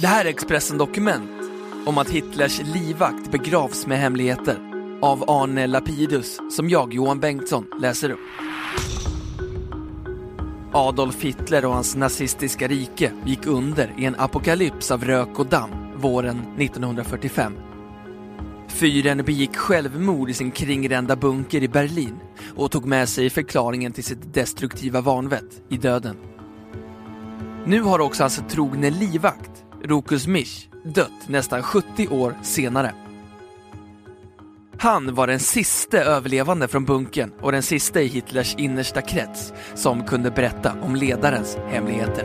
Det här är Expressen Dokument om att Hitlers livvakt begravs med hemligheter av Arne Lapidus som jag, Johan Bengtsson, läser upp. Adolf Hitler och hans nazistiska rike gick under i en apokalyps av rök och damm våren 1945. Fyren begick självmord i sin kringrända bunker i Berlin och tog med sig förklaringen till sitt destruktiva vanvett i döden. Nu har också hans trogne livvakt, Rokus Misch, dött nästan 70 år senare. Han var den siste överlevande från bunkern och den sista i Hitlers innersta krets som kunde berätta om ledarens hemligheter.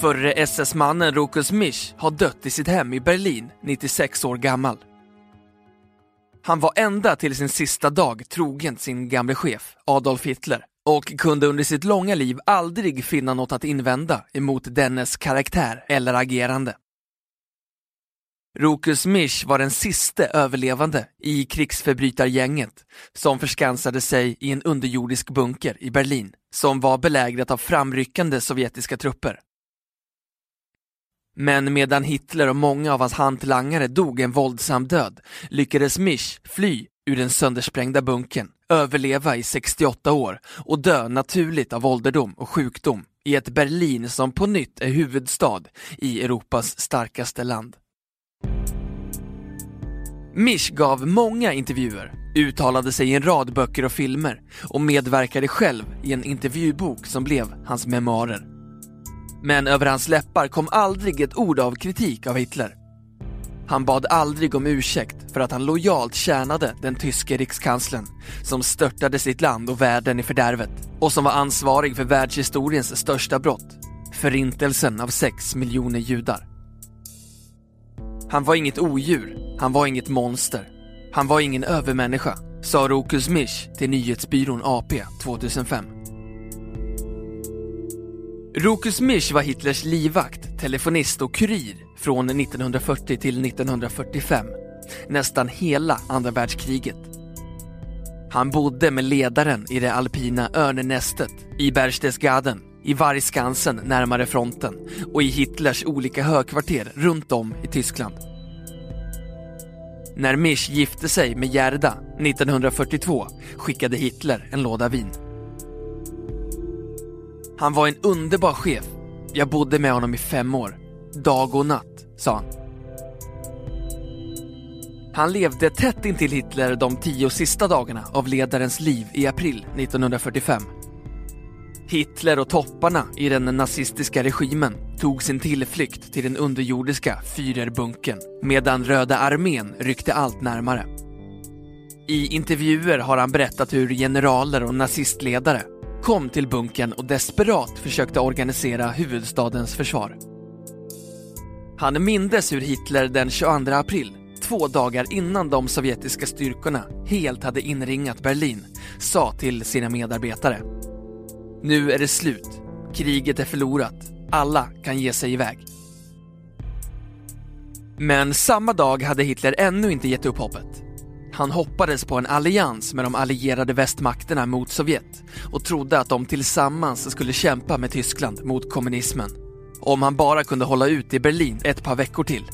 Förre SS-mannen Rokus Misch har dött i sitt hem i Berlin, 96 år gammal. Han var ända till sin sista dag trogen sin gamle chef, Adolf Hitler, och kunde under sitt långa liv aldrig finna något att invända emot dennes karaktär eller agerande. Rokus Misch var den siste överlevande i krigsförbrytargänget som förskansade sig i en underjordisk bunker i Berlin som var belägrat av framryckande sovjetiska trupper. Men medan Hitler och många av hans hantlangare dog en våldsam död lyckades Misch fly ur den söndersprängda bunkern, överleva i 68 år och dö naturligt av ålderdom och sjukdom i ett Berlin som på nytt är huvudstad i Europas starkaste land. Misch gav många intervjuer, uttalade sig i en rad böcker och filmer och medverkade själv i en intervjubok som blev hans memoarer. Men över hans läppar kom aldrig ett ord av kritik av Hitler. Han bad aldrig om ursäkt för att han lojalt tjänade den tyske rikskanslern som störtade sitt land och världen i fördärvet och som var ansvarig för världshistoriens största brott, förintelsen av sex miljoner judar. Han var inget odjur, han var inget monster, han var ingen övermänniska, sa Rokus Misch till nyhetsbyrån AP 2005. Rokus Misch var Hitlers livvakt, telefonist och kurir från 1940 till 1945, nästan hela andra världskriget. Han bodde med ledaren i det alpina örnenästet i Berchtesgaden, i Vargskansen närmare fronten och i Hitlers olika högkvarter runt om i Tyskland. När Misch gifte sig med Gerda 1942 skickade Hitler en låda vin. Han var en underbar chef. Jag bodde med honom i fem år. Dag och natt, sa han. Han levde tätt intill Hitler de tio sista dagarna av ledarens liv i april 1945. Hitler och topparna i den nazistiska regimen tog sin tillflykt till den underjordiska Führerbunkern medan Röda armén ryckte allt närmare. I intervjuer har han berättat hur generaler och nazistledare kom till bunkern och desperat försökte organisera huvudstadens försvar. Han mindes hur Hitler den 22 april, två dagar innan de sovjetiska styrkorna helt hade inringat Berlin, sa till sina medarbetare. Nu är det slut. Kriget är förlorat. Alla kan ge sig iväg. Men samma dag hade Hitler ännu inte gett upp hoppet. Han hoppades på en allians med de allierade västmakterna mot Sovjet och trodde att de tillsammans skulle kämpa med Tyskland mot kommunismen. Om han bara kunde hålla ut i Berlin ett par veckor till.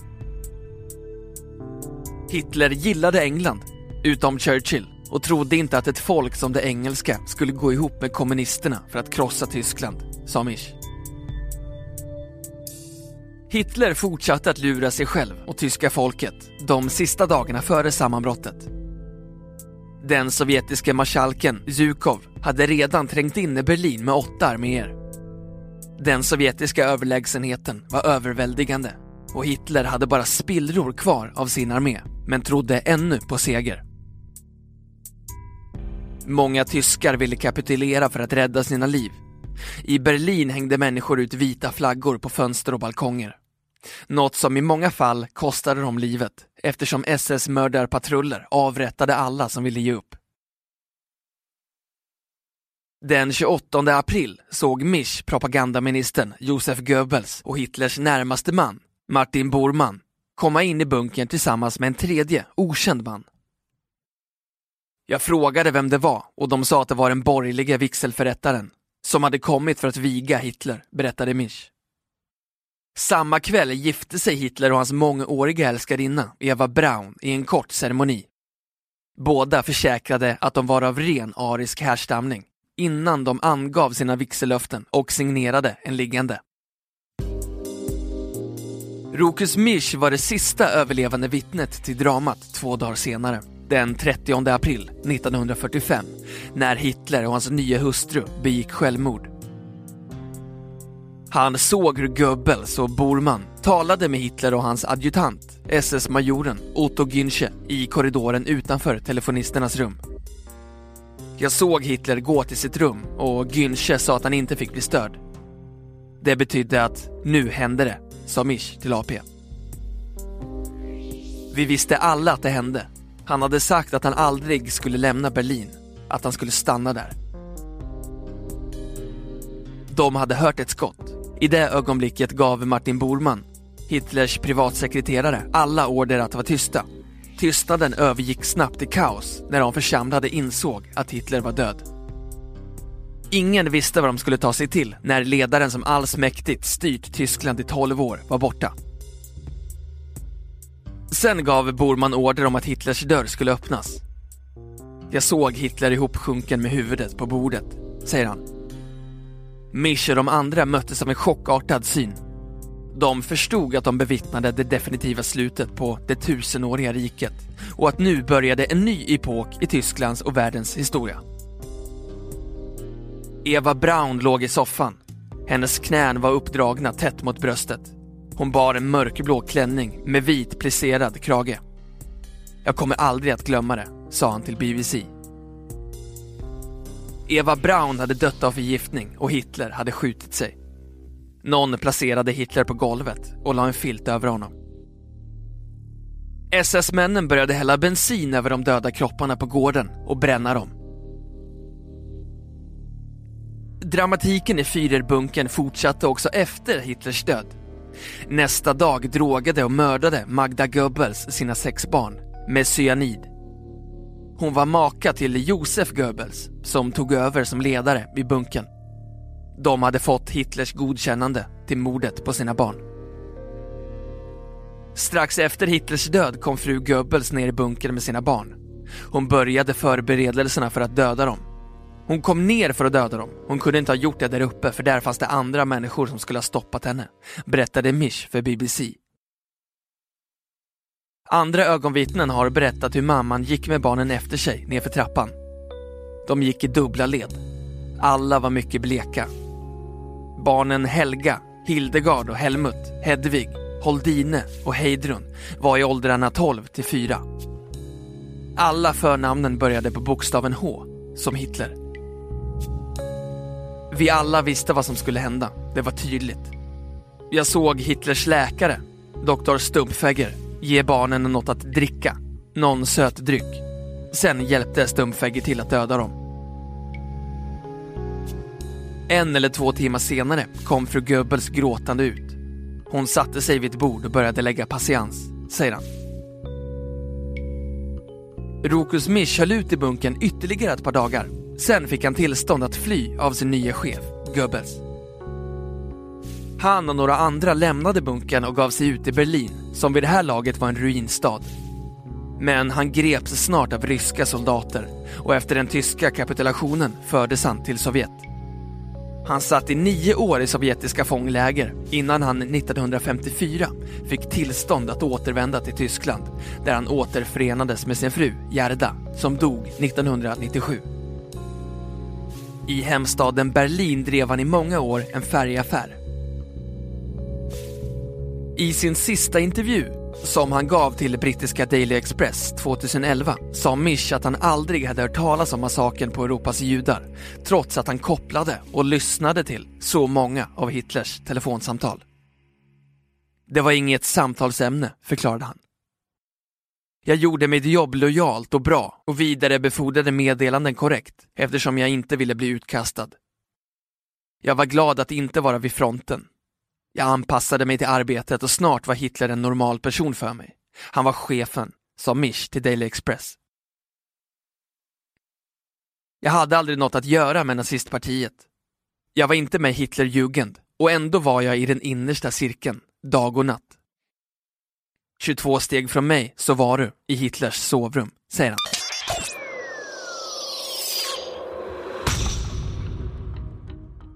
Hitler gillade England, utom Churchill, och trodde inte att ett folk som det engelska skulle gå ihop med kommunisterna för att krossa Tyskland, sa Misch. Hitler fortsatte att lura sig själv och tyska folket de sista dagarna före sammanbrottet. Den sovjetiske marskalken Zhukov, hade redan trängt in i Berlin med åtta arméer. Den sovjetiska överlägsenheten var överväldigande. och Hitler hade bara spillror kvar av sin armé, men trodde ännu på seger. Många tyskar ville kapitulera för att rädda sina liv. I Berlin hängde människor ut vita flaggor på fönster och balkonger. Något som i många fall kostade dem livet eftersom SS-mördarpatruller avrättade alla som ville ge upp. Den 28 april såg Misch propagandaministern Josef Goebbels och Hitlers närmaste man, Martin Bormann, komma in i bunkern tillsammans med en tredje, okänd man. Jag frågade vem det var och de sa att det var den borgerliga vigselförrättaren som hade kommit för att viga Hitler, berättade Misch. Samma kväll gifte sig Hitler och hans mångåriga älskarinna, Eva Braun, i en kort ceremoni. Båda försäkrade att de var av ren arisk härstamning innan de angav sina vigsellöften och signerade en liggande. Rokus Misch var det sista överlevande vittnet till dramat två dagar senare, den 30 april 1945, när Hitler och hans nya hustru begick självmord. Han såg hur Goebbels och Bormann talade med Hitler och hans adjutant, SS-majoren Otto Günsche, i korridoren utanför telefonisternas rum. Jag såg Hitler gå till sitt rum och Günsche sa att han inte fick bli störd. Det betydde att nu hände det, sa Misch till AP. Vi visste alla att det hände. Han hade sagt att han aldrig skulle lämna Berlin, att han skulle stanna där. De hade hört ett skott. I det ögonblicket gav Martin Bormann, Hitlers privatsekreterare, alla order att vara tysta. Tystnaden övergick snabbt i kaos när de församlade insåg att Hitler var död. Ingen visste vad de skulle ta sig till när ledaren som allsmäktigt styrt Tyskland i 12 år var borta. Sen gav Bormann order om att Hitlers dörr skulle öppnas. Jag såg Hitler ihopsjunken med huvudet på bordet, säger han. Misch och de andra möttes av en chockartad syn. De förstod att de bevittnade det definitiva slutet på det tusenåriga riket och att nu började en ny epok i Tysklands och världens historia. Eva Braun låg i soffan. Hennes knän var uppdragna tätt mot bröstet. Hon bar en mörkblå klänning med vit plisserad krage. Jag kommer aldrig att glömma det, sa han till BBC. Eva Braun hade dött av förgiftning och Hitler hade skjutit sig. Någon placerade Hitler på golvet och la en filt över honom. SS-männen började hälla bensin över de döda kropparna på gården och bränna dem. Dramatiken i Führerbunkern fortsatte också efter Hitlers död. Nästa dag drogade och mördade Magda Goebbels sina sex barn med cyanid. Hon var maka till Josef Goebbels som tog över som ledare i bunkern. De hade fått Hitlers godkännande till mordet på sina barn. Strax efter Hitlers död kom fru Goebbels ner i bunkern med sina barn. Hon började förberedelserna för att döda dem. Hon kom ner för att döda dem. Hon kunde inte ha gjort det där uppe för där fanns det andra människor som skulle ha stoppat henne, berättade Misch för BBC. Andra ögonvittnen har berättat hur mamman gick med barnen efter sig nerför trappan. De gick i dubbla led. Alla var mycket bleka. Barnen Helga, Hildegard och Helmut, Hedvig, Holdine och Heidrun var i åldrarna 12 till 4. Alla förnamnen började på bokstaven H, som Hitler. Vi alla visste vad som skulle hända, det var tydligt. Jag såg Hitlers läkare, doktor Stumpfegger, ge barnen något att dricka, någon söt dryck. Sen hjälpte Stumpfegger till att döda dem. En eller två timmar senare kom fru Goebbels gråtande ut. Hon satte sig vid ett bord och började lägga patiens, säger han. Rokus Misch höll ut i bunkern ytterligare ett par dagar. Sen fick han tillstånd att fly av sin nya chef, Goebbels. Han och några andra lämnade bunkern och gav sig ut i Berlin, som vid det här laget var en ruinstad. Men han greps snart av ryska soldater och efter den tyska kapitulationen fördes han till Sovjet. Han satt i nio år i sovjetiska fångläger innan han 1954 fick tillstånd att återvända till Tyskland där han återförenades med sin fru Gerda som dog 1997. I hemstaden Berlin drev han i många år en färgaffär. I sin sista intervju, som han gav till brittiska Daily Express 2011, sa Misch att han aldrig hade hört talas om massakern på Europas judar, trots att han kopplade och lyssnade till så många av Hitlers telefonsamtal. Det var inget samtalsämne, förklarade han. Jag gjorde mitt jobb lojalt och bra och vidarebefordrade meddelanden korrekt eftersom jag inte ville bli utkastad. Jag var glad att inte vara vid fronten. Jag anpassade mig till arbetet och snart var Hitler en normal person för mig. Han var chefen, sa Misch till Daily Express. Jag hade aldrig något att göra med nazistpartiet. Jag var inte med Hitlerjugend och ändå var jag i den innersta cirkeln, dag och natt. 22 steg från mig så var du i Hitlers sovrum, säger han.